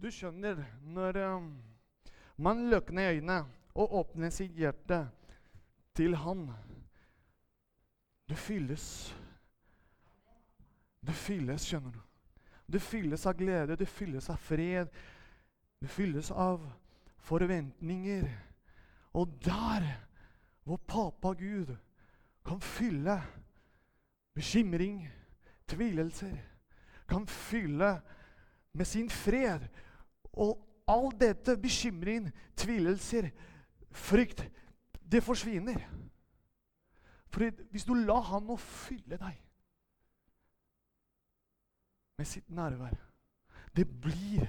Du skjønner, når man man løkner øynene og åpner sitt hjerte til Han Du fylles. Du fylles, skjønner du. Du fylles av glede, du fylles av fred. Du fylles av forventninger. Og der hvor pappa Gud kan fylle bekymring, tvilelser, kan fylle med sin fred og all dette, bekymring, tvilelser, frykt, det forsvinner. For hvis du lar Han å fylle deg med sitt nærvær Det blir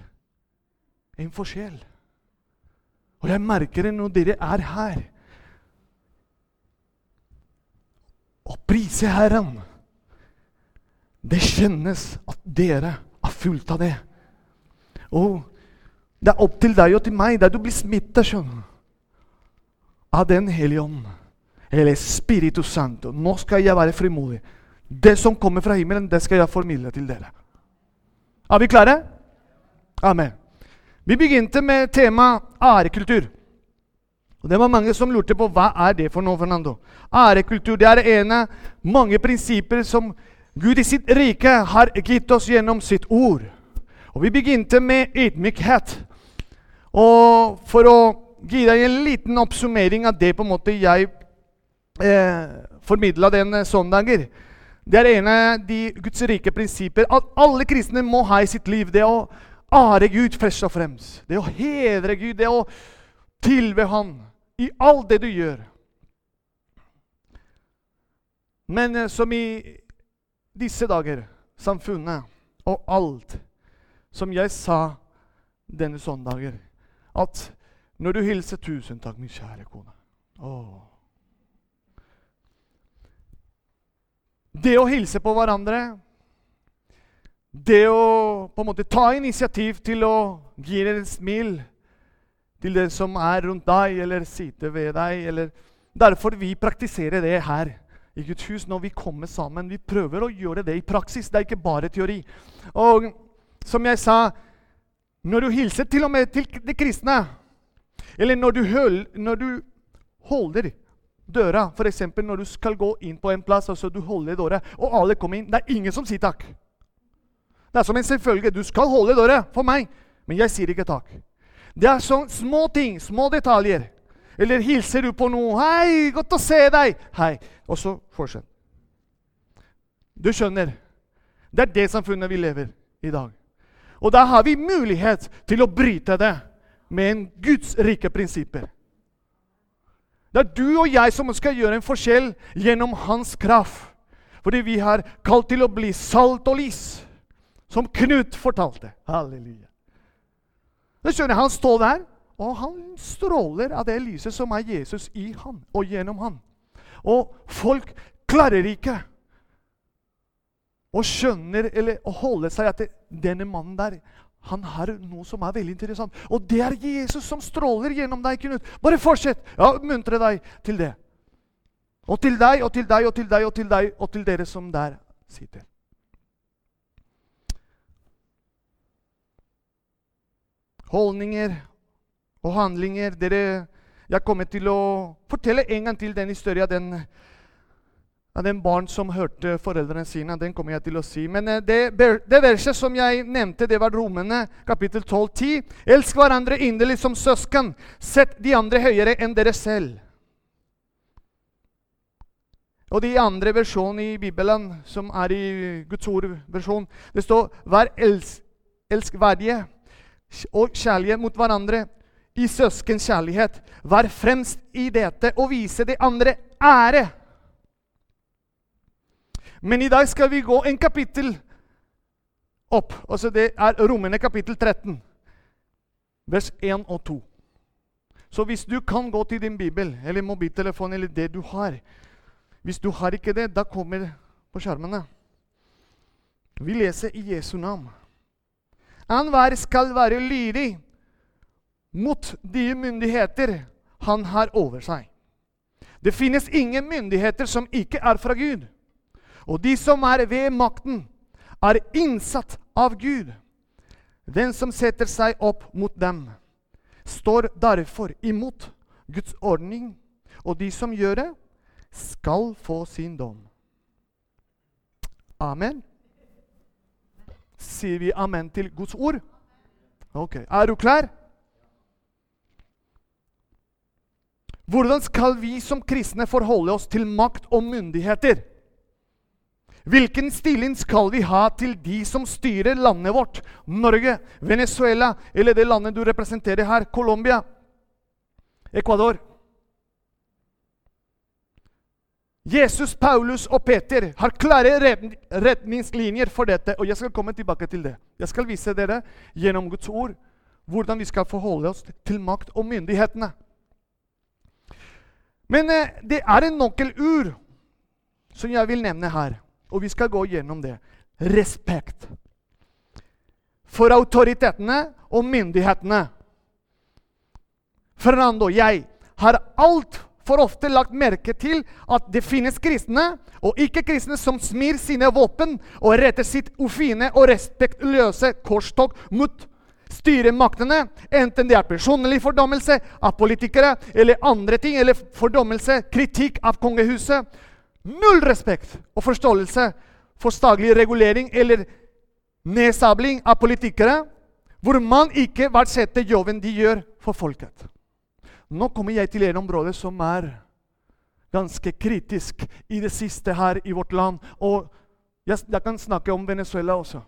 en forskjell. Og jeg merker det når dere er her. Å prise Herren. Det kjennes at dere er fullt av det. Og det er opp til deg og til meg der du blir smitta av Den hellige ånd. Eller Spiritus Santo. Nå skal jeg være frimodig. Det som kommer fra himmelen, det skal jeg formidle til dere. Er vi klare? Amen. Vi begynte med temaet ærekultur. Og Det var mange som lurte på hva er det for noe. Fernando? Ærekultur det er en av mange prinsipper som Gud i sitt rike har gitt oss gjennom sitt ord. Og Vi begynte med ydmykhet. Og For å gi deg en liten oppsummering av det på en måte jeg eh, formidla den søndager Det er en av de Guds rike prinsipper at alle kristne må ha i sitt liv. Det å ære Gud først og fremst. Det å hedre Gud, det å tilbe Han i alt det du gjør. Men eh, som i disse dager, samfunnet og alt som jeg sa denne søndager, at når du hilser 'Tusen takk, min kjære kone' å. Det å hilse på hverandre, det å på en måte ta initiativ til å gi deg et smil til den som er rundt deg eller sitter ved deg. Eller Derfor vi praktiserer det her i Guds hus når vi kommer sammen. Vi prøver å gjøre det i praksis. Det er ikke bare teori. Og som jeg sa Når du hilser til og med til de kristne, eller når du, høl, når du holder døra, f.eks. når du skal gå inn på en plass, og så du holder døra, og alle kommer inn Det er ingen som sier takk. Det er som en selvfølge. Du skal holde døra for meg, men jeg sier ikke takk. Det er sånn små ting, små detaljer. Eller hilser du på noe 'Hei, godt å se deg.' Hei. Og så fortsett. Du skjønner. Det er det samfunnet vi lever i dag. Og da har vi mulighet til å bryte det med en Guds rike prinsipper. Det er du og jeg som skal gjøre en forskjell gjennom hans kraft. Fordi vi har kalt til å bli salt og lys, som Knut fortalte. Halleluja. Det skjønner jeg, Han står der, og han stråler av det lyset som er Jesus i han og gjennom han. Og folk klarer ikke å skjønner eller holder holde seg at denne mannen der han har noe som er veldig interessant. Og det er Jesus som stråler gjennom deg. Knut. Bare fortsett! Ja, Muntre deg til det. Og til deg og til deg og til deg og til deg og til dere som der sitter. holdninger og handlinger. Dere, jeg kommer til å fortelle en gang til den historien den, av den barn som hørte foreldrene sine. Den kommer jeg til å si. Men eh, det, det verset som jeg nevnte, det var Romene kapittel 12, 10. Elsk hverandre inderlig som søsken. Sett de andre høyere enn dere selv. Og de andre versjonene i Bibelen, som er i Guds ord-versjon, det står 'vær elsk, elskverdige' og kjærlige mot hverandre i søskenkjærlighet. Vær fremst i dette og vise de andre ære. Men i dag skal vi gå en kapittel opp. Altså det er Romene kapittel 13, vers 1 og 2. Så hvis du kan gå til din bibel eller mobiltelefon eller det du har Hvis du har ikke det, da kommer det på skjermene. Vi leser i Jesu navn. Enhver skal være lydig mot de myndigheter han har over seg. Det finnes ingen myndigheter som ikke er fra Gud. Og de som er ved makten, er innsatt av Gud. Den som setter seg opp mot dem, står derfor imot Guds ordning, og de som gjør det, skal få sin dom. Amen. Sier vi amen til Guds ord? Ok. Er du klar? Hvordan skal vi som kristne forholde oss til makt og myndigheter? Hvilken stilling skal vi ha til de som styrer landet vårt? Norge, Venezuela eller det landet du representerer her, Colombia, Ecuador? Jesus, Paulus og Peter har klare retningslinjer for dette. og Jeg skal komme tilbake til det. Jeg skal vise dere gjennom Guds ord hvordan vi skal forholde oss til makt og myndighetene. Men eh, det er en nøkkelur som jeg vil nevne her. Og vi skal gå gjennom det. Respekt for autoritetene og myndighetene. Fernando, jeg har altfor ofte lagt merke til at det finnes kristne og ikke-kristne som smir sine våpen og retter sitt ufine og respektløse korstog mot styremaktene, enten det er personlig fordommelse av politikere eller andre ting, eller fordommelse, kritikk av kongehuset Null respekt og forståelse for staglig regulering eller nedsabling av politikere, hvor man ikke verdsetter jobben de gjør for folket. Nå kommer jeg til en område som er ganske kritisk i det siste her i vårt land. Og jeg, jeg kan snakke om Venezuela også.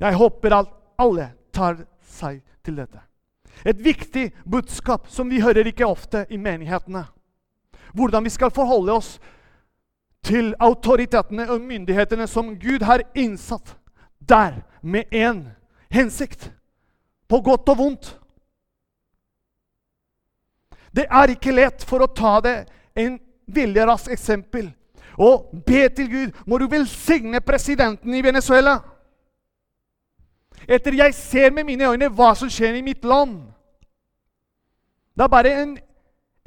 Jeg håper at alle tar seg til dette. Et viktig budskap som vi hører ikke ofte i menighetene hvordan vi skal forholde oss til autoritetene og myndighetene som Gud har innsatt der med én hensikt. På godt og vondt. Det er ikke lett for å ta det en veldig eksempel og be til Gud må du velsigne presidenten i Venezuela. Etter jeg ser med mine øyne hva som skjer i mitt land. Det er bare en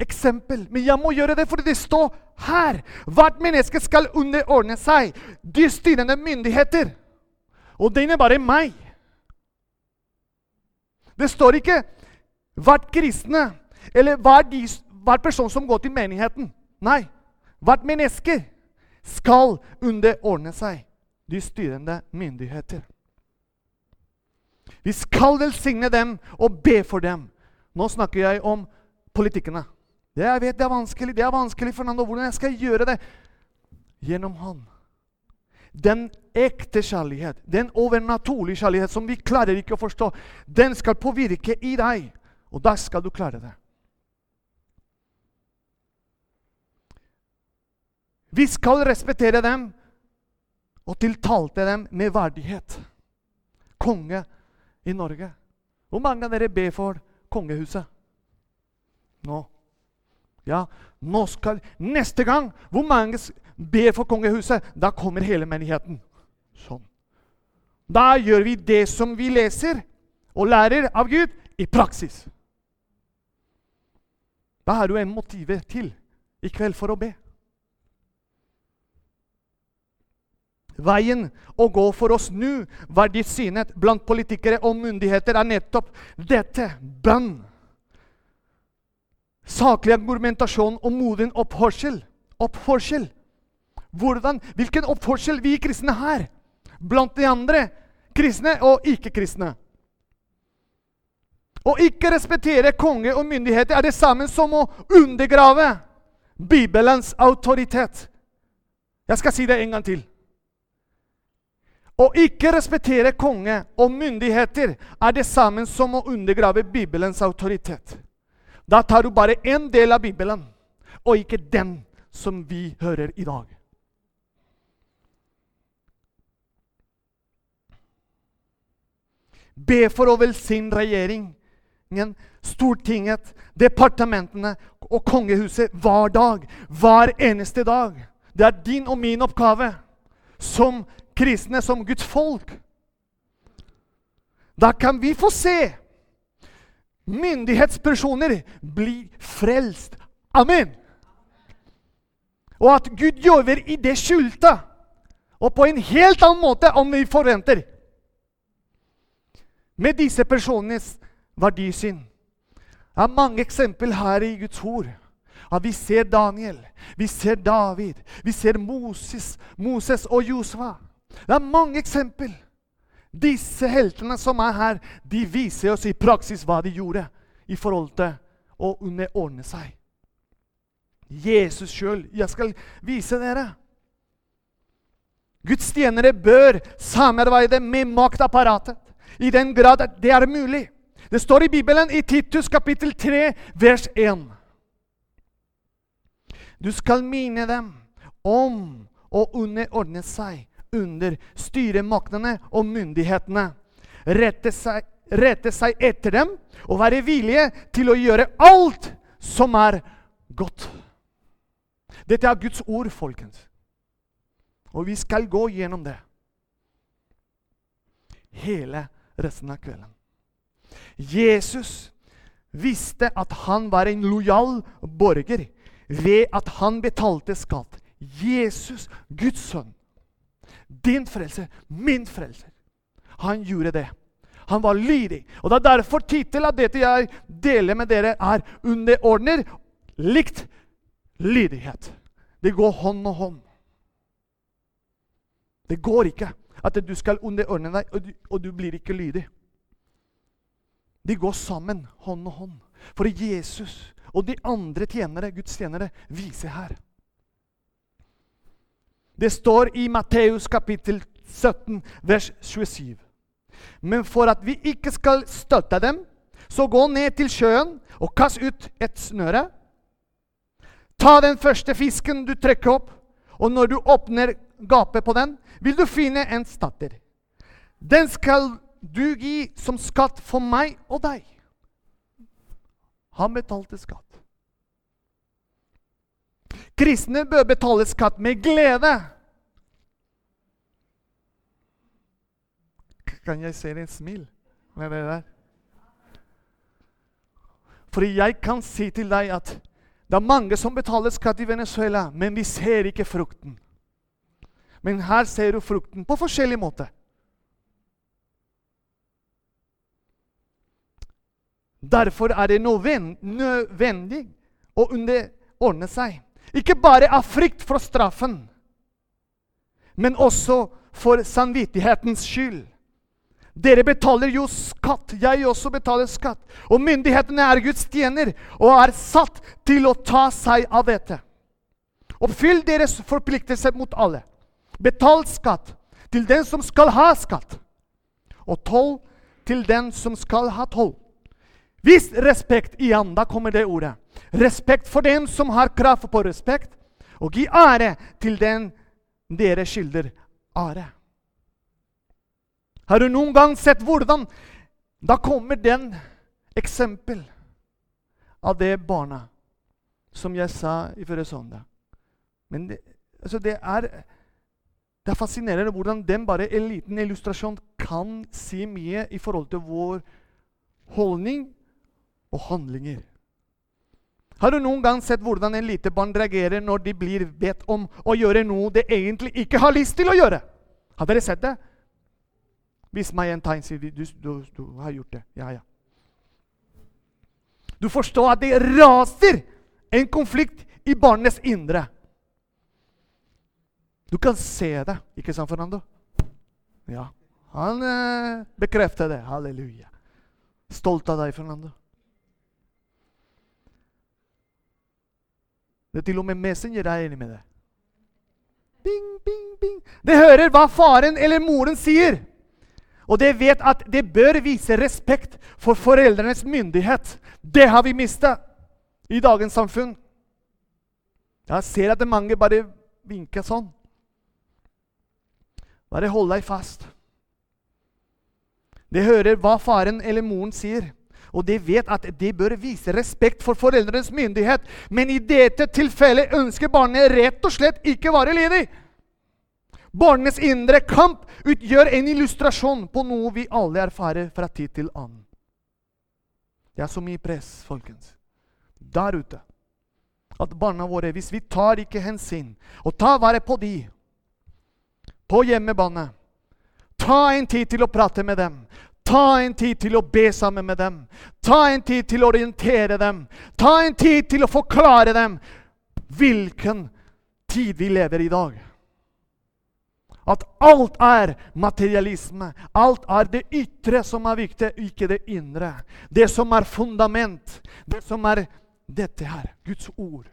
eksempel. Men jeg må gjøre det fordi det står her. Hvert menneske skal underordne seg de styrende myndigheter. Og det innebærer meg. Det står ikke hvert kristne eller hver, de, hver person som går til menigheten. Nei. Hvert menneske skal underordne seg de styrende myndigheter. Vi skal velsigne dem og be for dem. Nå snakker jeg om politikkene. Det jeg vet det er vanskelig, det er vanskelig, Fernando. Hvordan jeg skal gjøre det? Gjennom Han. Den ekte kjærlighet, den overnaturlige kjærlighet som vi klarer ikke å forstå, den skal påvirke i deg. Og da skal du klare det. Vi skal respektere dem og tiltalte dem med verdighet. Konge i Norge. Hvor mange av dere ber for kongehuset nå? Ja, nå skal, Neste gang hvor mange ber for kongehuset, da kommer hele menigheten. Sånn. Da gjør vi det som vi leser og lærer av Gud, i praksis. Da har du en motiv til i kveld for å be. Veien å gå for oss nå, verdisynet blant politikere og myndigheter, er nettopp dette bønn saklig argumentasjon og modig oppførsel. Oppførsel. Hvordan, hvilken oppførsel vi kristne har blant de andre kristne og ikke-kristne. Å ikke respektere konge og myndigheter er det samme som å undergrave Bibelens autoritet. Jeg skal si det en gang til. Å ikke respektere konge og myndigheter er det samme som å undergrave Bibelens autoritet. Da tar du bare én del av Bibelen, og ikke den som vi hører i dag. Be for å velsigne regjeringen, Stortinget, departementene og kongehuset hver dag. Hver eneste dag. Det er din og min oppgave som kristne, som Guds folk. Da kan vi få se myndighetspersoner blir frelst. Amen! Og at Gud gjør i det skjulte. Og på en helt annen måte om vi forventer. Med disse personenes verdisyn. Det er mange eksempel her i Guds ord. At vi ser Daniel, vi ser David, vi ser Moses, Moses og Josva. Det er mange eksempel. Disse heltene som er her, de viser oss i praksis hva de gjorde i forhold til å underordne seg. Jesus sjøl. Jeg skal vise dere. Guds tjenere bør samarbeide med maktapparatet i den grad det er mulig. Det står i Bibelen i Titus kapittel 3, vers 1. Du skal mine dem om å underordne seg under styremaktene og myndighetene. Rette seg, rette seg etter dem og være villige til å gjøre alt som er godt. Dette er Guds ord, folkens. Og vi skal gå gjennom det hele resten av kvelden. Jesus visste at han var en lojal borger ved at han betalte skatt. Jesus, Guds sønn, din frelser, min frelser. Han gjorde det. Han var lydig. Og Det er derfor tittelen av dette jeg deler med dere, er 'Underordner likt lydighet'. Det går hånd og hånd. Det går ikke at du skal underordne deg, og du, og du blir ikke lydig. De går sammen, hånd og hånd. For Jesus og de andre tjenere, Guds tjenere, viser her. Det står i Matteus kapittel 17, vers 27. Men for at vi ikke skal støtte dem, så gå ned til sjøen og kast ut et snøre. Ta den første fisken du trekker opp, og når du åpner gapet på den, vil du finne en statter. Den skal du gi som skatt for meg og deg. Han betalte skatt. Kristne bør betale skatt med glede. Kan jeg se en smil med det der? For jeg kan si til deg at det er mange som betaler skatt i Venezuela, men vi ser ikke frukten. Men her ser du frukten på forskjellig måte. Derfor er det nødvendig å underordne seg. Ikke bare av frykt for straffen, men også for samvittighetens skyld. Dere betaler jo skatt. Jeg også betaler skatt. Og myndighetene er Guds tjener og er satt til å ta seg av dette. Oppfyll deres forpliktelser mot alle. Betal skatt til den som skal ha skatt, og toll til den som skal ha toll. Vis respekt igjen. Da kommer det ordet. Respekt for den som har krav på respekt, og gi ære til den dere skylder ære. Har du noen gang sett hvordan Da kommer den eksempel av det barna som jeg sa i forrige søndag. Men det, altså det, er, det er fascinerende hvordan den bare en liten illustrasjon kan si mye i forhold til vår holdning og handlinger. Har du noen gang sett hvordan en lite barn reagerer når de blir bedt om å gjøre noe de egentlig ikke har lyst til å gjøre? Har dere sett det? Vis meg en tegn, sier du, du, du har gjort det. Ja, ja. Du forstår at det raser en konflikt i barnets indre. Du kan se det, ikke sant, Fernando? Ja. Han eh, bekrefter det. Halleluja. Stolt av deg, Fernando. Det er til og med Messenger er enig med det. Bing, bing, bing. Det hører hva faren eller moren sier. Og det vet at det bør vise respekt for foreldrenes myndighet. Det har vi mista i dagens samfunn. Jeg ser at mange bare vinker sånn. Bare hold deg fast. Det hører hva faren eller moren sier, og de vet at de bør vise respekt for foreldrenes myndighet. Men i dette tilfellet ønsker barnet rett og slett ikke være ledig. Barnets indre kamp utgjør en illustrasjon på noe vi alle erfarer fra tid til annen. Det er så mye press, folkens, der ute. At barna våre, hvis vi tar ikke hensyn og tar vare på de, på hjemmebane. Ta en tid til å prate med dem. Ta en tid til å be sammen med dem. Ta en tid til å orientere dem. Ta en tid til å forklare dem hvilken tid vi lever i dag. At alt er materialisme. Alt er det ytre som er viktig, ikke det indre. Det som er fundament, det som er dette her, Guds ord,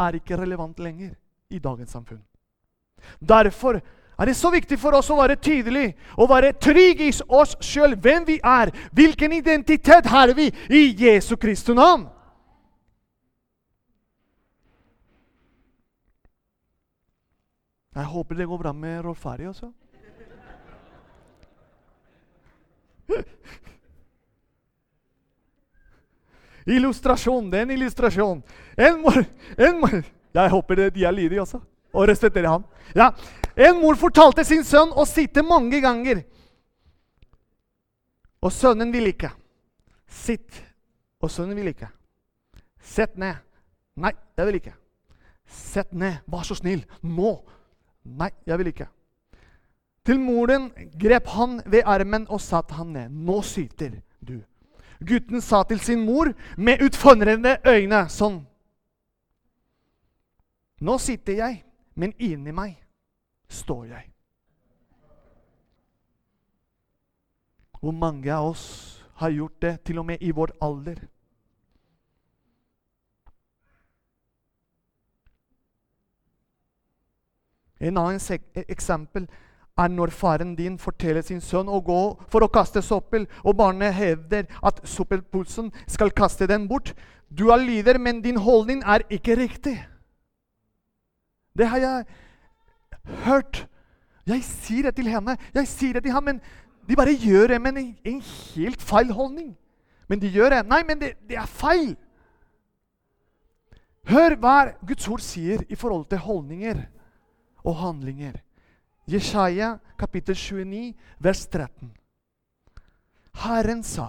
er ikke relevant lenger i dagens samfunn. Derfor er det så viktig for oss å være tydelig og være trygg i oss sjøl, hvem vi er. Hvilken identitet har vi i Jesu Kristi navn? Jeg håper det går bra med Rolf Harry også. Illustrasjon. Det er en illustrasjon. En mor, en mor. Jeg håper de er lydige også og respekterer ham. Ja. En mor fortalte sin sønn å sitte mange ganger. Og sønnen vil ikke. Sitt. Og sønnen vil ikke. Sett ned. Nei, jeg vil ikke. Sett ned. Vær så snill. Nå. Nei, jeg vil ikke. Til moren grep han ved armen og satte han ned. Nå syter du. Gutten sa til sin mor med utfordrende øyne sånn. Nå sitter jeg, men inni meg står jeg. Hvor mange av oss har gjort det, til og med i vår alder? En annen eksempel er når faren din forteller sin sønn å gå for å kaste soppel, og barnet hevder at soppelpulsen skal kaste den bort. Du er lyder, men din holdning er ikke riktig. Det har jeg hørt. Jeg sier det til henne, jeg sier det til ham, men de bare gjør det med en, en helt feil holdning. Men de gjør det. Nei, men det, det er feil. Hør hva Guds ord sier i forhold til holdninger og handlinger. Jeshaja kapittel 29, vers 13. Herren sa,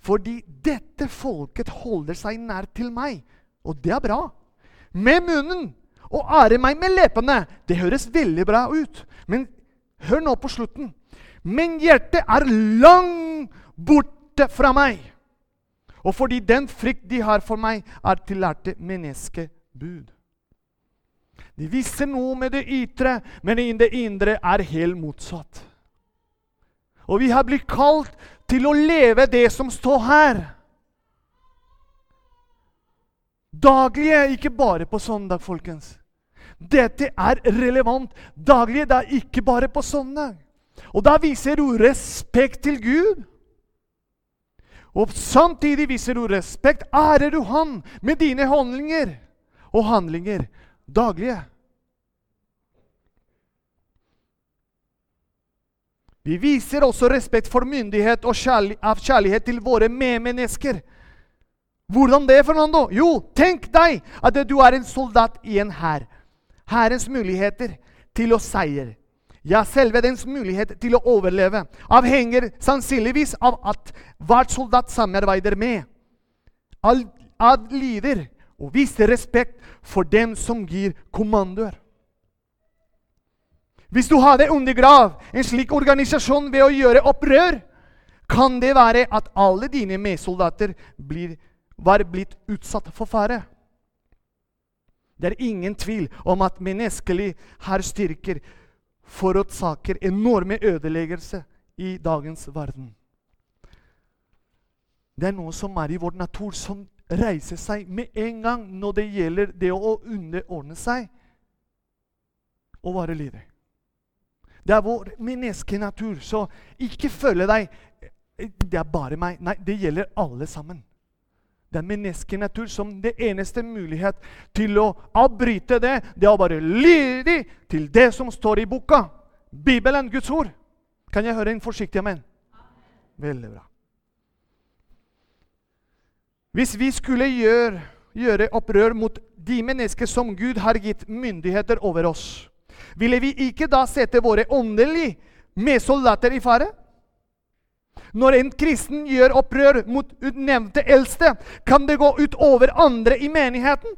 fordi dette folket holder seg nær til meg, og det er bra, med munnen og ære meg med leppene. Det høres veldig bra ut, men hør nå på slutten. Men hjertet er langt borte fra meg. Og fordi den frykt de har for meg, er til lærte menneskebud. De viser noe med det ytre, men i det indre er helt motsatt. Og vi har blitt kalt til å leve det som står her. Daglige, ikke bare på søndag, folkens. Dette er relevant Daglige, det er ikke bare på søndag. Og da viser du respekt til Gud. Og samtidig viser du respekt, ærer du Han med dine handlinger og handlinger daglige. Vi viser også respekt for myndighet og kjærlighet, av kjærlighet til våre medmennesker. Hvordan det, Fernando? Jo, tenk deg at du er en soldat i en hær. Hærens muligheter til å seire, ja, selve dens mulighet til å overleve, avhenger sannsynligvis av at hver soldat samarbeider med, adlyder og viser respekt for dem som gir kommandoer. Hvis du hadde undergravd en slik organisasjon ved å gjøre opprør, kan det være at alle dine medsoldater blir, var blitt utsatt for fare. Det er ingen tvil om at menneskelig hærstyrker forårsaker enorme ødeleggelse i dagens verden. Det er noe som er i vår natur, som reiser seg med en gang når det gjelder det å underordne seg og være lydig. Det er vår menneskenatur, så ikke føle deg Det er bare meg. Nei, det gjelder alle sammen. Det er menneskenatur som det eneste mulighet til å avbryte det, det er å være lydig til det som står i boka. Bibelen, Guds ord. Kan jeg høre en forsiktig amen? Veldig bra. Hvis vi skulle gjøre, gjøre opprør mot de mennesker som Gud har gitt myndigheter over oss, ville vi ikke da sette våre åndelige medsoldater i fare? Når en kristen gjør opprør mot utnevnte eldste, kan det gå ut over andre i menigheten.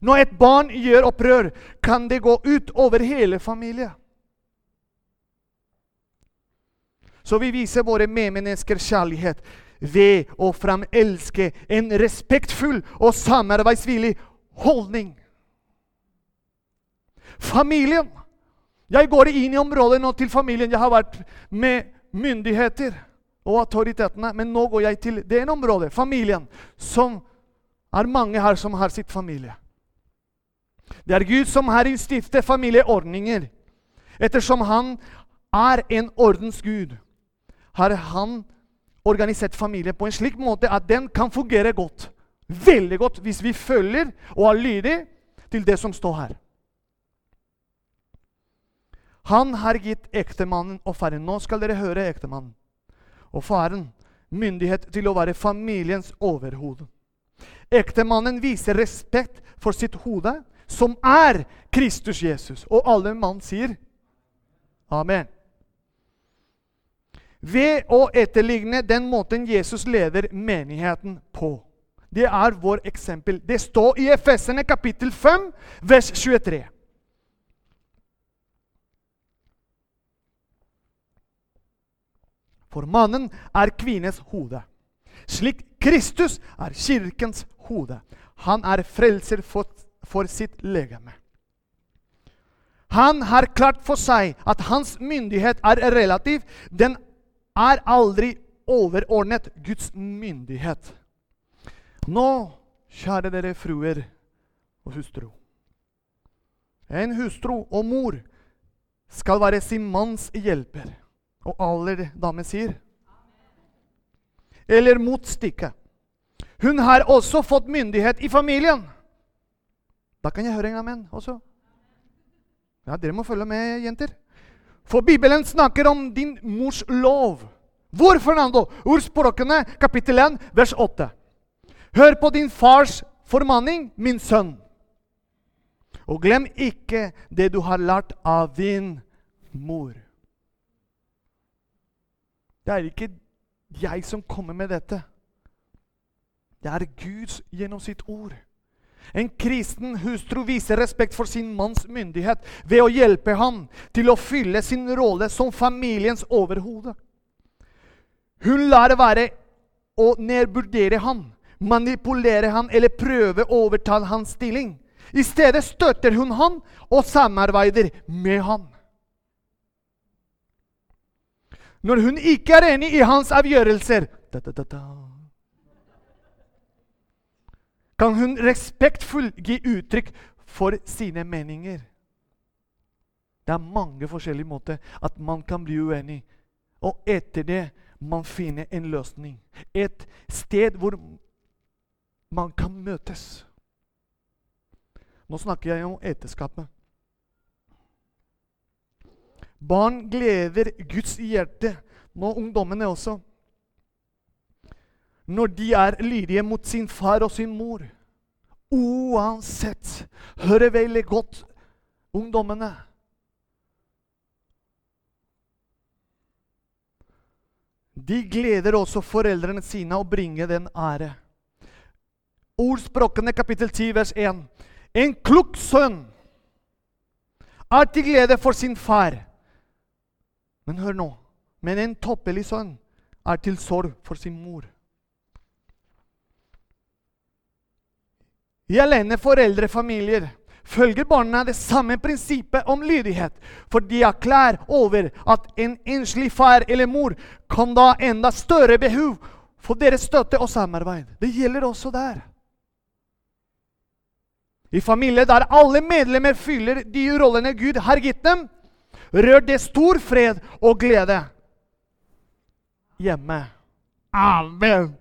Når et barn gjør opprør, kan det gå ut over hele familien. Så vi viser våre medmennesker kjærlighet ved å framelske en respektfull og samarbeidsvillig holdning. Familien. Jeg går inn i området nå til familien. Jeg har vært med myndigheter og autoritetene, men nå går jeg til det ene området, familien, som er mange her som har sitt familie. Det er Gud som har innstiftet familieordninger. Ettersom han er en ordens Gud, har han organisert familien på en slik måte at den kan fungere godt. Veldig godt hvis vi følger og er lydige til det som står her. Han har gitt ektemannen og faren Nå skal dere høre ektemannen og faren myndighet til å være familiens overhode. Ektemannen viser respekt for sitt hode, som er Kristus Jesus. Og alle mann sier amen. Ved å etterligne den måten Jesus leder menigheten på. Det er vår eksempel. Det står i Efesene kapittel 5, vers 23. For mannen er kvinnes hode, slik Kristus er kirkens hode. Han er frelser for, for sitt legeme. Han har klart for seg at hans myndighet er relativ. Den er aldri overordnet Guds myndighet. Nå, kjære dere fruer og hustru En hustru og mor skal være sin manns hjelper. Og alle damer sier Eller motstykke. Hun har også fått myndighet i familien. Da kan jeg høre en amen også. Ja, Dere må følge med, jenter. For Bibelen snakker om din mors lov. Hvor, Fernando? Ordspråkene, kapittel 1, vers 8. Hør på din fars formaning, min sønn. Og glem ikke det du har lært av din mor. Det er ikke jeg som kommer med dette. Det er Gud gjennom sitt ord. En kristen hustru viser respekt for sin manns myndighet ved å hjelpe ham til å fylle sin rolle som familiens overhode. Hun lar være å nedvurdere ham, manipulere ham eller prøve å overta hans stilling. I stedet støtter hun ham og samarbeider med ham. Når hun ikke er enig i hans avgjørelser da, da, da, kan hun respektfullt gi uttrykk for sine meninger. Det er mange forskjellige måter at man kan bli uenig. Og etter det man finner en løsning. Et sted hvor man kan møtes. Nå snakker jeg om ekteskapet. Barn gleder Guds hjerte, nå ungdommene også. Når de er lydige mot sin far og sin mor. Uansett. Hører veldig godt ungdommene. De gleder også foreldrene sine å bringe den ære. Ordspråkene kapittel 10 vers 1. En klok sønn er til glede for sin far men hør nå. Men en toppelig sønn er til sorg for sin mor. I alene foreldrefamilier følger barna det samme prinsippet om lydighet, for de er klar over at en enslig far eller mor kan da enda større behov for deres støtte og samarbeid. Det gjelder også der. I familier der alle medlemmer fyller de rollene Gud har gitt dem, rør det stor fred og glede hjemme. Amen!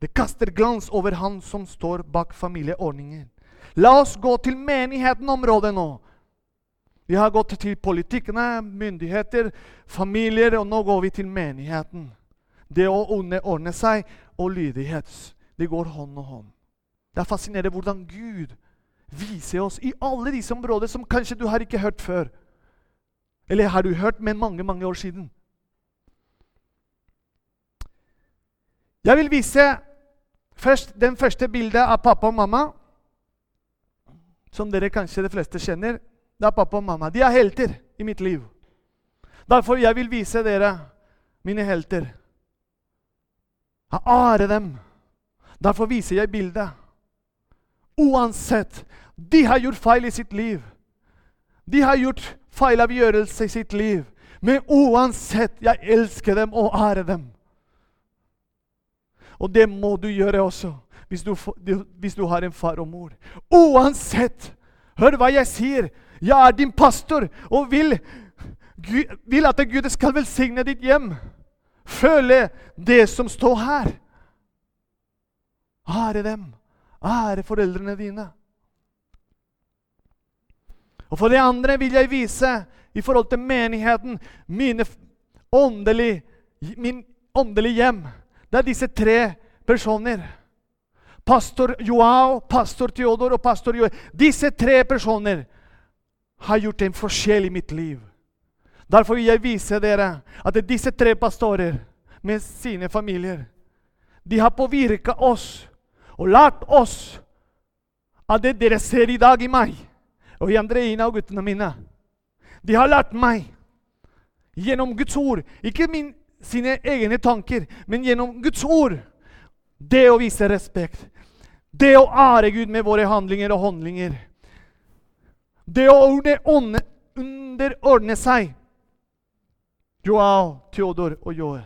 Det kaster glans over han som står bak familieordningen. La oss gå til menigheten-området nå. Vi har gått til politikkene, myndigheter, familier, og nå går vi til menigheten. Det å underordne seg og lydighet, det går hånd og hånd. Det er fascinerende hvordan Gud viser oss i alle disse områder som kanskje du har ikke hørt før. Eller har du hørt, men mange, mange år siden. Jeg vil vise først den første bildet av pappa og mamma. som dere kanskje de fleste kjenner, det er pappa og mamma. De er helter i mitt liv. Derfor jeg vil vise dere mine helter. Jeg ærer dem. Derfor viser jeg bildet. Uansett. De har gjort feil i sitt liv. De har gjort feilavgjørelse i sitt liv. Men uansett, jeg elsker dem og ærer dem. Og det må du gjøre også hvis du, hvis du har en far og mor. Uansett! Hør hva jeg sier. Jeg er din pastor og vil, vil at Gud skal velsigne ditt hjem. Føle det som står her. Ære dem. Ære foreldrene dine. Og For det andre vil jeg vise i forhold til menigheten åndelig, min åndelige hjem. Det er disse tre personer. Pastor Joao, pastor Theodor og pastor Joel. Disse tre personer har gjort en forskjell i mitt liv. Derfor vil jeg vise dere at disse tre pastorer med sine familier de har påvirka oss og lært oss av det dere ser i dag i meg og i Andreina og guttene mine. De har lært meg gjennom Guds ord, ikke min, sine egne tanker, men gjennom Guds ord, det å vise respekt. Det å ære Gud med våre handlinger og håndlinger. Det å underordne seg. Joao, Theodor og Joe.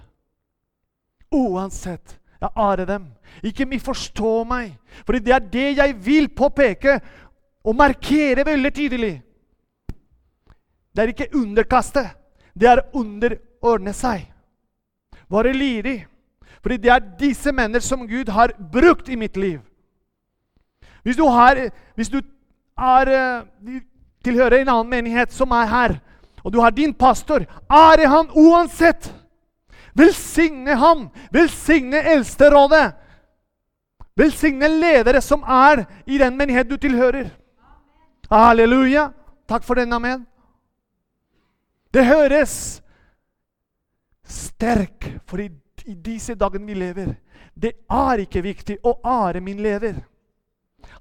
Uansett, jeg ærer dem. Ikke misforstå meg, for det er det jeg vil påpeke og markere veldig tydelig. Det er ikke underkaste, det er underordne seg. Være lydig. Fordi det er disse mennene som Gud har brukt i mitt liv. Hvis du, har, hvis du er, eh, tilhører en annen menighet som er her, og du har din pastor, ære han uansett. Velsigne han. Velsigne eldsterådet. Velsigne ledere som er i den menighet du tilhører. Halleluja. Takk for den, amen. Det høres sterk, for i, i disse dagene vi lever, det er ikke viktig å ære min lever.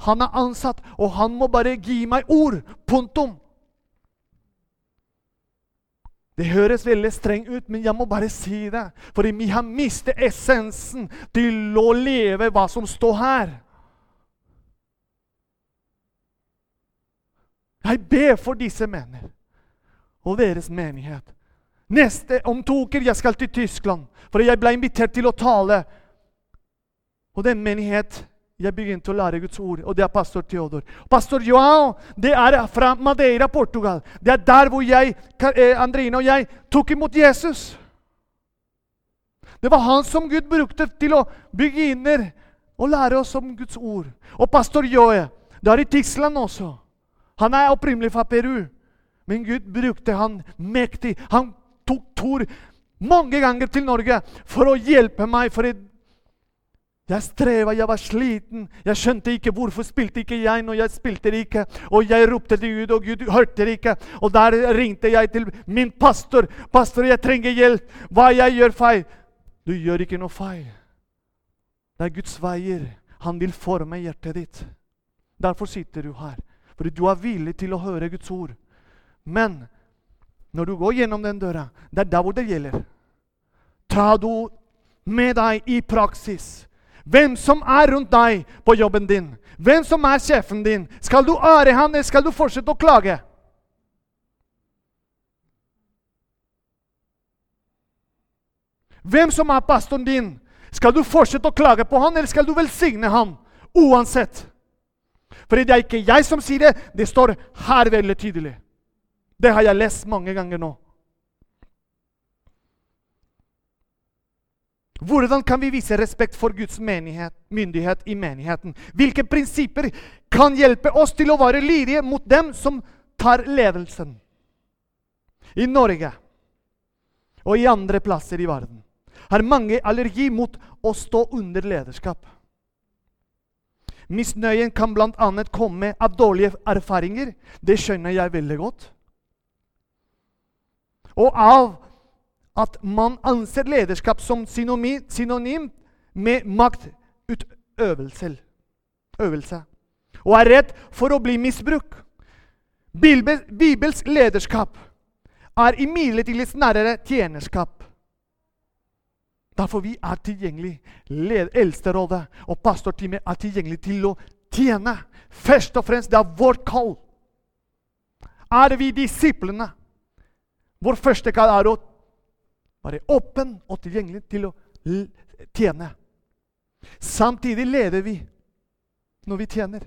Han er ansatt, og han må bare gi meg ord. Punktum. Det høres veldig strengt ut, men jeg må bare si det. For vi har mistet essensen til å leve hva som står her. Jeg ber for disse mennene og deres menighet. Neste, Om to uker jeg skal til Tyskland, for jeg ble invitert til å tale. Og den menighet jeg begynte å lære Guds ord, og det er pastor Theodor. Pastor Joao det er fra Madeira, Portugal. Det er der hvor jeg, eh, Andrine og jeg tok imot Jesus. Det var han som Gud brukte til å bygge inner og lære oss om Guds ord. Og pastor Joe det er i Tyskland også. Han er opprinnelig fra Peru, men Gud brukte han mektig. Han tok Tor mange ganger til Norge for å hjelpe meg. for et jeg streva, jeg var sliten. Jeg skjønte ikke hvorfor spilte ikke jeg når jeg spilte ikke. Og jeg ropte til Gud, og Gud hørte ikke. Og der ringte jeg til min pastor. 'Pastor, jeg trenger hjelp. Hva jeg gjør feil?' Du gjør ikke noe feil. Det er Guds veier. Han vil forme hjertet ditt. Derfor sitter du her. Fordi du er villig til å høre Guds ord. Men når du går gjennom den døra, det er der hvor det gjelder. Ta du med deg i praksis hvem som er rundt deg på jobben din, hvem som er sjefen din. Skal du ære han, eller skal du fortsette å klage? Hvem som er pastoren din, skal du fortsette å klage på han, eller skal du velsigne han? Uansett. For det er ikke jeg som sier det, det står her veldig tydelig. Det har jeg lest mange ganger nå. Hvordan kan vi vise respekt for Guds menighet, myndighet i menigheten? Hvilke prinsipper kan hjelpe oss til å være lydige mot dem som tar ledelsen? I Norge og i andre plasser i verden har mange allergi mot å stå under lederskap. Misnøyen kan bl.a. komme av dårlige erfaringer. Det skjønner jeg veldig godt. Og av at man anser lederskap som synonym med maktutøvelse. Øvelse. og er redd for å bli misbrukt. Bibels lederskap er imidlertid nærere tjenerskap. Derfor vi er tilgjengelig. Eldsterådet og pastorteamet er tilgjengelig til å tjene. Først og fremst, det er vårt kall. Er vi disiplene? Vår første kall er å være åpen og tilgjengelig til å tjene. Samtidig leder vi når vi tjener.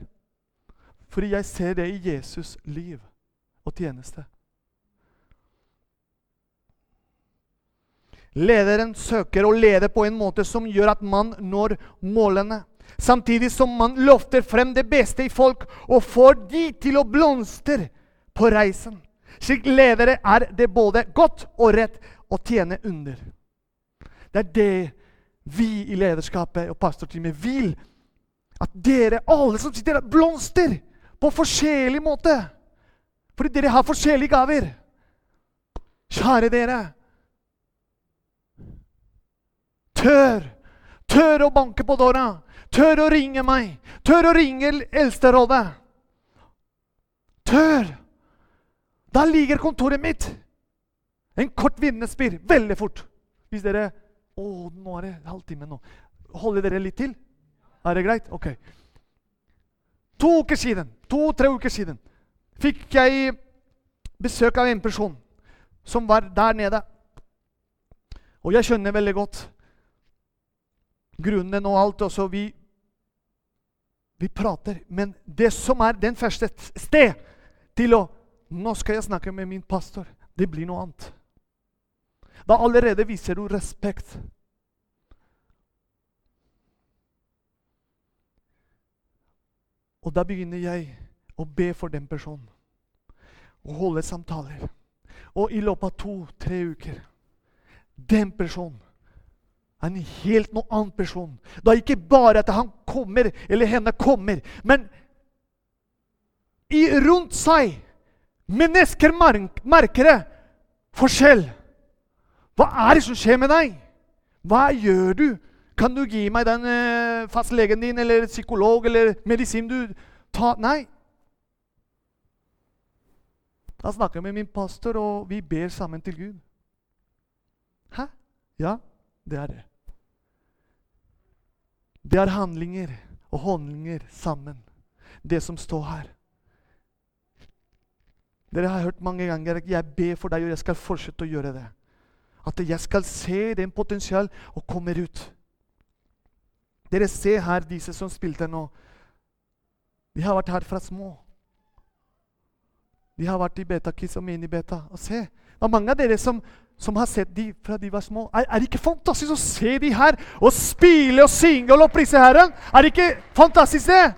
Fordi jeg ser det i Jesus' liv og tjeneste. Lederen søker å lede på en måte som gjør at man når målene. Samtidig som man løfter frem det beste i folk og får de til å blomstre på reisen. Slik ledere er det både godt og rett å tjene under. Det er det vi i lederskapet og pastorteamet vil. At dere alle som sitter der, blomster på forskjellig måte. Fordi dere har forskjellige gaver. Kjære dere. Tør! Tør å banke på døra. Tør å ringe meg. Tør å ringe Eldsterådet. Tør! Der ligger kontoret mitt. En kort vindespir. Veldig fort. Hvis dere Å, nå er det halvtime nå. Holder dere litt til? Er det greit? Ok. To uker siden, to-tre uker siden fikk jeg besøk av en person som var der nede. Og jeg skjønner veldig godt grunnen og alt. Også vi, vi prater. Men det som er den første sted til å Nå skal jeg snakke med min pastor. Det blir noe annet. Da allerede viser du respekt. Og da begynner jeg å be for den personen. Og holde samtaler. Og i løpet av to-tre uker Den personen er en helt noe annen person. Da er ikke bare at han kommer, eller henne kommer, men i, rundt seg Mennesker merker det. Forskjell. Hva er det som skjer med deg? Hva gjør du? Kan du gi meg den eh, fastlegen din eller psykolog eller medisin du tar? Nei. Da snakker jeg med min pastor, og vi ber sammen til Gud. Hæ? Ja, det er det. Det er handlinger og holdninger sammen, det som står her. Dere har hørt mange ganger at jeg ber for deg, og jeg skal fortsette å gjøre det. At jeg skal se den potensial og kommer ut. Dere ser her disse som spilte nå. De har vært her fra små. De har vært i Betakis og Mini-Beta. Og se, det er mange av dere som som har sett de fra de var små. Er, det ikke fantastisk å se de her og spille og synge og lovprise Herren? Er det ikke fantastisk, det?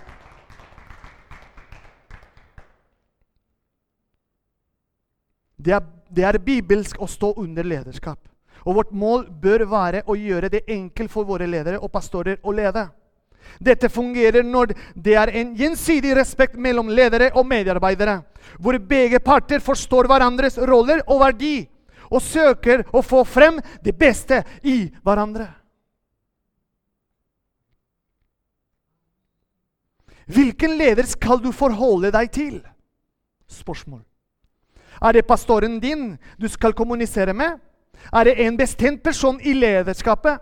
Det er, det er bibelsk å stå under lederskap. Og vårt mål bør være å gjøre det enkelt for våre ledere og pastorer å lede. Dette fungerer når det er en gjensidig respekt mellom ledere og medarbeidere, hvor begge parter forstår hverandres roller og verdi og søker å få frem det beste i hverandre. Hvilken leder skal du forholde deg til? Spørsmål. Er det pastoren din du skal kommunisere med? Er det en bestemt person i lederskapet?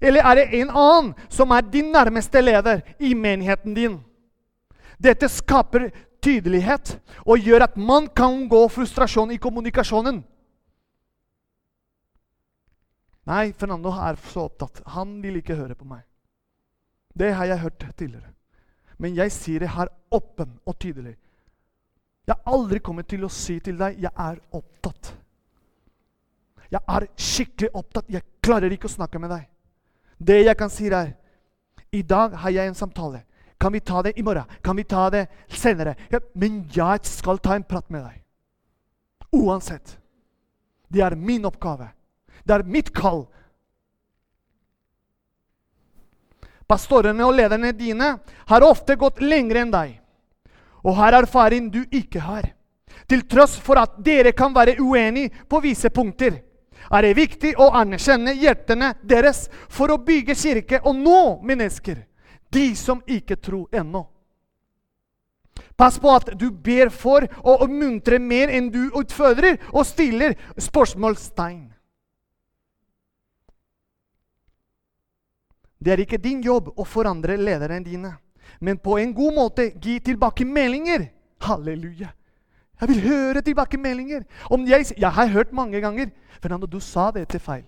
Eller er det en annen som er din nærmeste leder i menigheten din? Dette skaper tydelighet og gjør at man kan gå frustrasjon i kommunikasjonen. Nei, Fernando er så opptatt. Han vil ikke høre på meg. Det har jeg hørt tidligere. Men jeg sier det her åpen og tydelig. Jeg har aldri kommet til å si til deg 'jeg er opptatt'. Jeg er skikkelig opptatt. Jeg klarer ikke å snakke med deg. Det jeg kan si, er 'I dag har jeg en samtale. Kan vi ta det i morgen? Kan vi ta det senere?' Ja, men jeg skal ta en prat med deg. Uansett. Det er min oppgave. Det er mitt kall. Pastorene og lederne dine har ofte gått lenger enn deg og har erfaring du ikke har. Til tross for at dere kan være uenige på visse punkter, er det viktig å anerkjenne hjertene deres for å bygge kirke og nå mennesker, de som ikke tror ennå. Pass på at du ber for å muntre mer enn du utfordrer, og stiller spørsmålstegn. Det er ikke din jobb å forandre lederne dine, men på en god måte gi tilbakemeldinger. Halleluja. Jeg vil høre tilbakemeldinger. Om jeg, jeg har hørt mange ganger Fernando, du sa det til feil.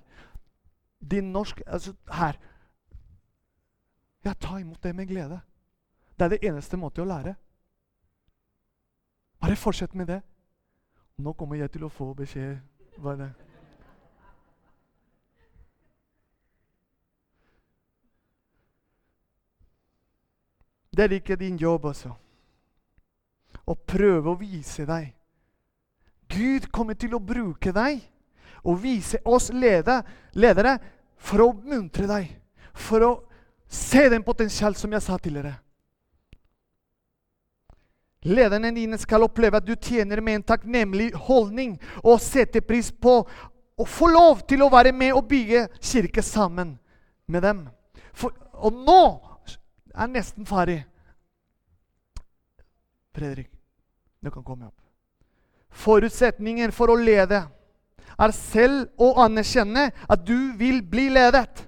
Din norsk altså Her. Ja, ta imot det med glede. Det er det eneste måte å lære. Bare fortsett med det. Nå kommer jeg til å få beskjed. Hva er det? Det er ikke din jobb, altså. Å prøve å vise deg. Gud kommer til å bruke deg og vise oss ledere, ledere for å muntre deg. For å se den potensial som jeg sa tidligere. Lederne dine skal oppleve at du tjener med en takknemlig holdning og setter pris på å få lov til å være med og bygge kirke sammen med dem. For, og nå er nesten ferdig. Fredrik, du kan komme opp. Forutsetningen for å lede er selv å anerkjenne at du vil bli ledet.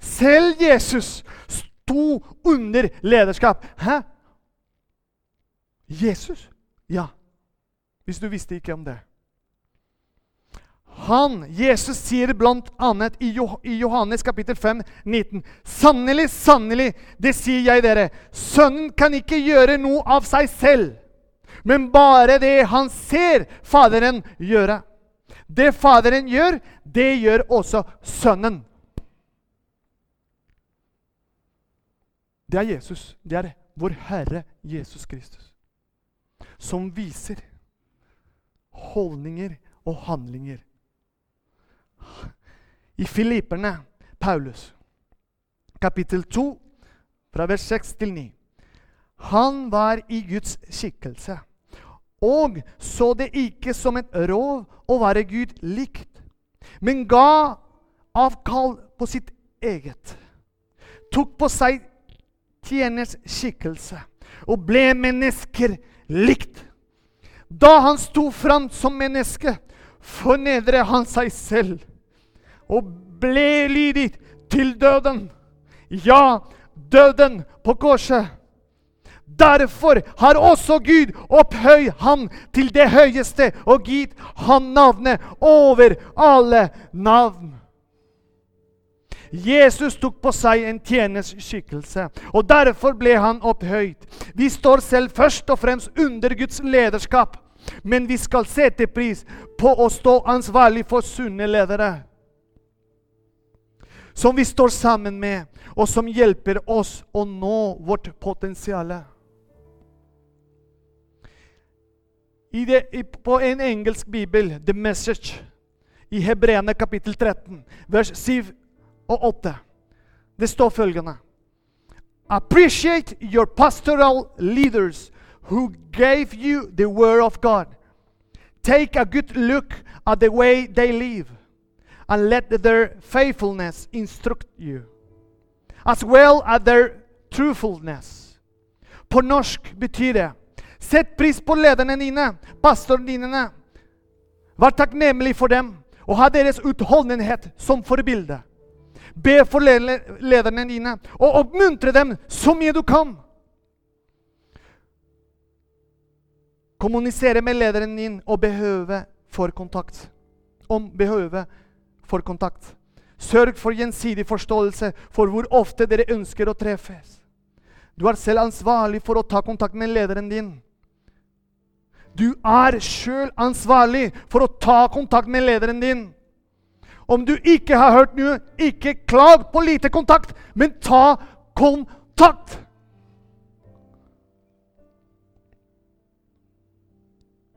Selv Jesus sto under lederskap. Hæ? Jesus? Ja. Hvis du visste ikke om det. Han, Jesus, sier blant annet i Johannes kapittel 5, 19.: Sannelig, sannelig, det sier jeg dere, sønnen kan ikke gjøre noe av seg selv, men bare det han ser Faderen gjøre. Det Faderen gjør, det gjør også Sønnen. Det er Jesus. Det er vår Herre Jesus Kristus. Som viser holdninger og handlinger. I Filipperne, Paulus, kapittel 2, fra vers 6 til 9. Han var i Guds skikkelse og så det ikke som et rov å være Gud likt, men ga avkall på sitt eget. Tok på seg tjeners skikkelse og ble mennesker likt. Da han sto fram som menneske, fornedret han seg selv og ble lydig til døden. Ja, døden på korset. Derfor har også Gud opphøyd ham til det høyeste og gitt ham navnet over alle navn. Jesus tok på seg en tjeners skikkelse, og derfor ble han opphøyd. Vi står selv først og fremst under Guds lederskap, men vi skal sette pris på å stå ansvarlig for sunne ledere. Som vi står sammen med, og som hjelper oss å nå vårt potensial. På en engelsk bibel, The Message, i Hebreane kapittel 13, vers 7 og 8, det står følgende Appreciate your pastoral leaders who gave you the word of God. Take a good look at the way they live, and let their faithfulness instruct you, as well as their truthfulness. På norsk betyr det Sett pris på lederne dine, pastorene dine. Vær takknemlig for dem og ha deres utholdenhet som forbilde. Be for lederne dine og oppmuntre dem så mye du kan. Kommunisere med lederen din og behøve for kontakt. Om behøve for kontakt. Sørg for gjensidig forståelse for hvor ofte dere ønsker å treffes. Du er selv ansvarlig for å ta kontakt med lederen din. Du er sjøl ansvarlig for å ta kontakt med lederen din. Om du ikke har hørt noe, ikke klag på lite kontakt, men ta kontakt.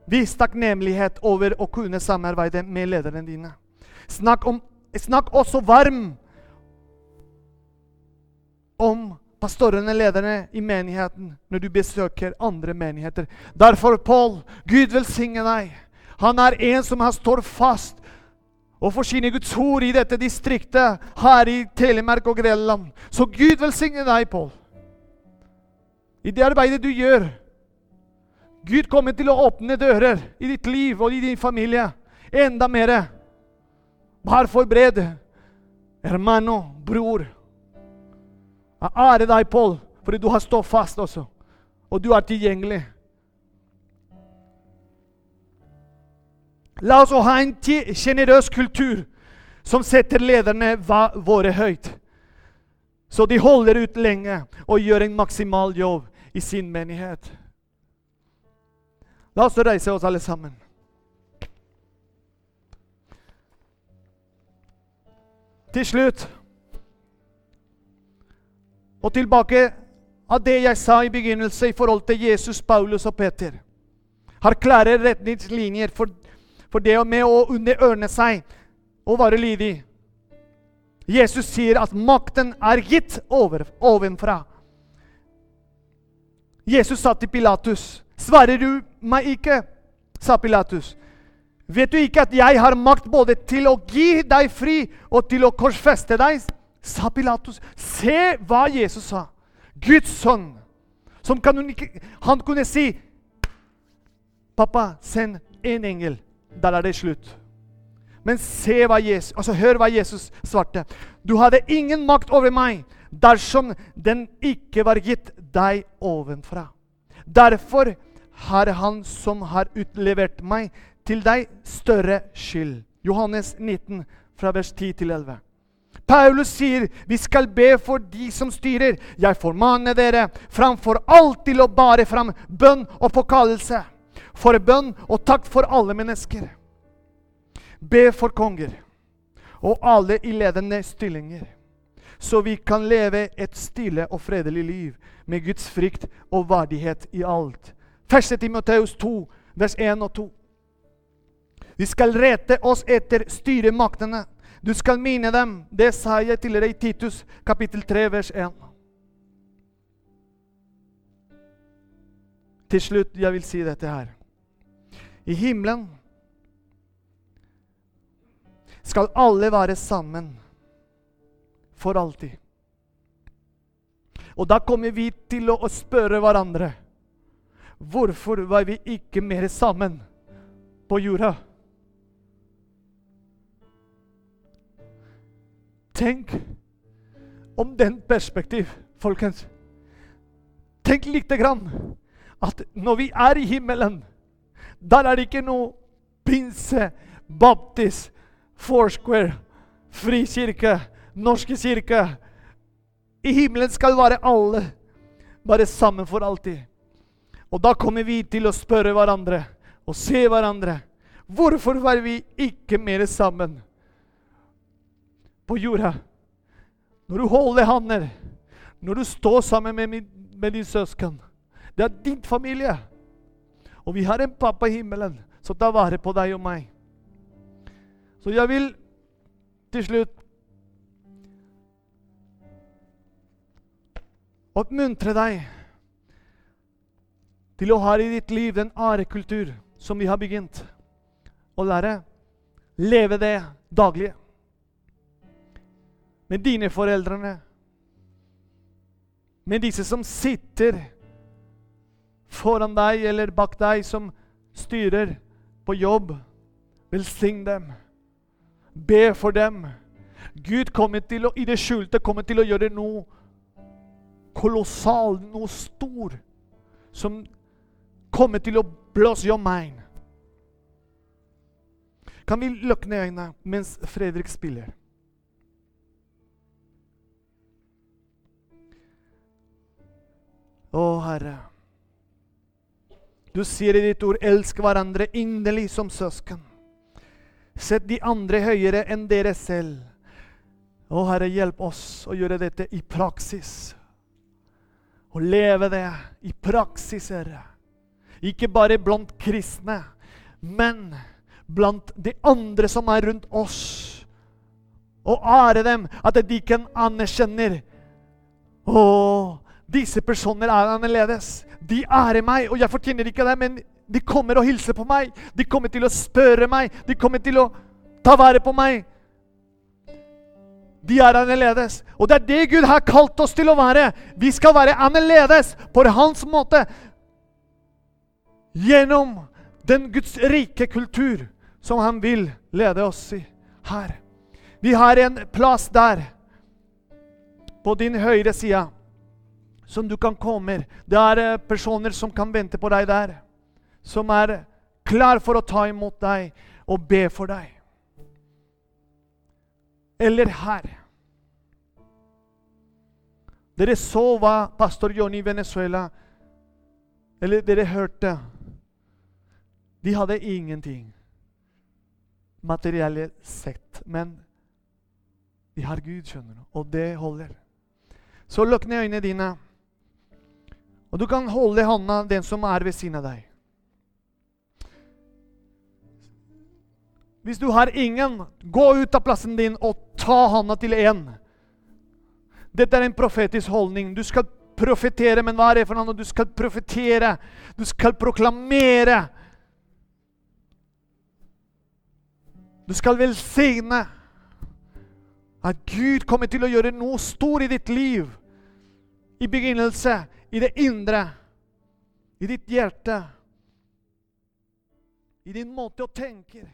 Vis takknemlighet over å kunne samarbeide med lederne dine. Snakk, om, snakk også varm om pastorene, lederne i menigheten, når du besøker andre menigheter. Derfor, Paul, Gud velsigne deg. Han er en som står fast og forsyner Guds ord i dette distriktet her i Telemark og Grenland. Så Gud velsigne deg, Paul. I det arbeidet du gjør Gud kommer til å åpne dører i ditt liv og i din familie. Enda mer. Vær forberedt, hermano, bror. Jeg ærer deg, Pål, fordi du har stått fast også. Og du er tilgjengelig. La oss ha en sjenerøs kultur som setter lederne våre høyt. Så de holder ut lenge og gjør en maksimal jobb i sin menighet. La oss reise oss alle sammen. Til slutt Og tilbake av det jeg sa i begynnelsen i forhold til Jesus, Paulus og Peter. Har klare retningslinjer for, for det med å underørne seg og være lydig. Jesus sier at makten er gitt over, ovenfra. Jesus sa til Pilatus, 'Svarer du meg ikke?' sa Pilatus. 'Vet du ikke at jeg har makt både til å gi deg fri og til å korsfeste deg?' sa Pilatus. Se hva Jesus sa. Guds sønn. Som kan han kunne si, 'Pappa, send en engel.' Der er det slutt. Men se hva Jesus, altså hør hva Jesus svarte. Du hadde ingen makt over meg dersom den ikke var gitt deg ovenfra. Derfor har han som har utlevert meg til deg, større skyld. Johannes 19, fra vers 10 til 11. Paulus sier vi skal be for de som styrer. Jeg formaner dere framfor alt til å bære fram bønn og påkallelse. For bønn og takk for alle mennesker. Be for konger og alle i ledende stillinger, så vi kan leve et stille og fredelig liv med Guds frykt og verdighet i alt. 1. Timoteus 2, vers 1 og 2. Vi skal rette oss etter styremaktene. Du skal minne dem. Det sa jeg til deg i Titus kapittel 3, vers 1. Til slutt, jeg vil si dette her. I himmelen skal alle være sammen for alltid. Og da kommer vi til å spørre hverandre hvorfor var vi ikke mer sammen på jorda? Tenk om den perspektiv, folkens. Tenk lite grann at når vi er i himmelen, der er det ikke noe pinse, baptist, Foursquare, Frikirke, Norske kirke. I himmelen skal være alle bare sammen for alltid. Og da kommer vi til å spørre hverandre og se hverandre. Hvorfor var vi ikke mer sammen på jorda? Når du holder hender, når du står sammen med, med din søsken. Det er din familie. Og vi har en pappa i himmelen som tar vare på deg og meg. Så jeg vil til slutt oppmuntre deg til å ha i ditt liv den arekultur som vi har begynt å lære. Leve det daglige. Med dine foreldrene. Med disse som sitter foran deg eller bak deg, som styrer på jobb. Velsign dem. Be for dem. Gud kommer til å, i det skjulte kommer til å gjøre noe kolossalt, noe stor, som kommer til å blåse your mind. Kan vi lukke ned øynene mens Fredrik spiller? Å, Herre. Du sier i ditt ord 'elsk hverandre inderlig som søsken'. Sett de andre høyere enn dere selv. Å, Herre, hjelp oss å gjøre dette i praksis. Å leve det i praksis, Herre. Ikke bare blant kristne, men blant de andre som er rundt oss. Og ære dem, at de ikke anerkjenner. Å, disse personer er annerledes. De ærer meg, og jeg fortjener ikke det, men de kommer og hilser på meg. De kommer til å spørre meg. De kommer til å ta vare på meg. De er annerledes. Og det er det Gud har kalt oss til å være. Vi skal være annerledes på hans måte. gjennom den Guds rike kultur som han vil lede oss i her. Vi har en plass der, på din høyre side, som du kan komme. Det er eh, personer som kan vente på deg der. Som er klar for å ta imot deg og be for deg. Eller her. Dere så hva pastor Johnny i Venezuela Eller dere hørte. De hadde ingenting materielle sett. Men de har Gud, skjønner du, og det holder. Så lukk ned øynene dine, og du kan holde i hånda den som er ved siden av deg. Hvis du har ingen, gå ut av plassen din og ta hånda til én. Dette er en profetisk holdning. Du skal profetere, men hva er det for noe? Du skal profetere. Du skal proklamere. Du skal velsigne at Gud kommer til å gjøre noe stort i ditt liv. I begynnelse, i det indre, i ditt hjerte, i din måte å tenke.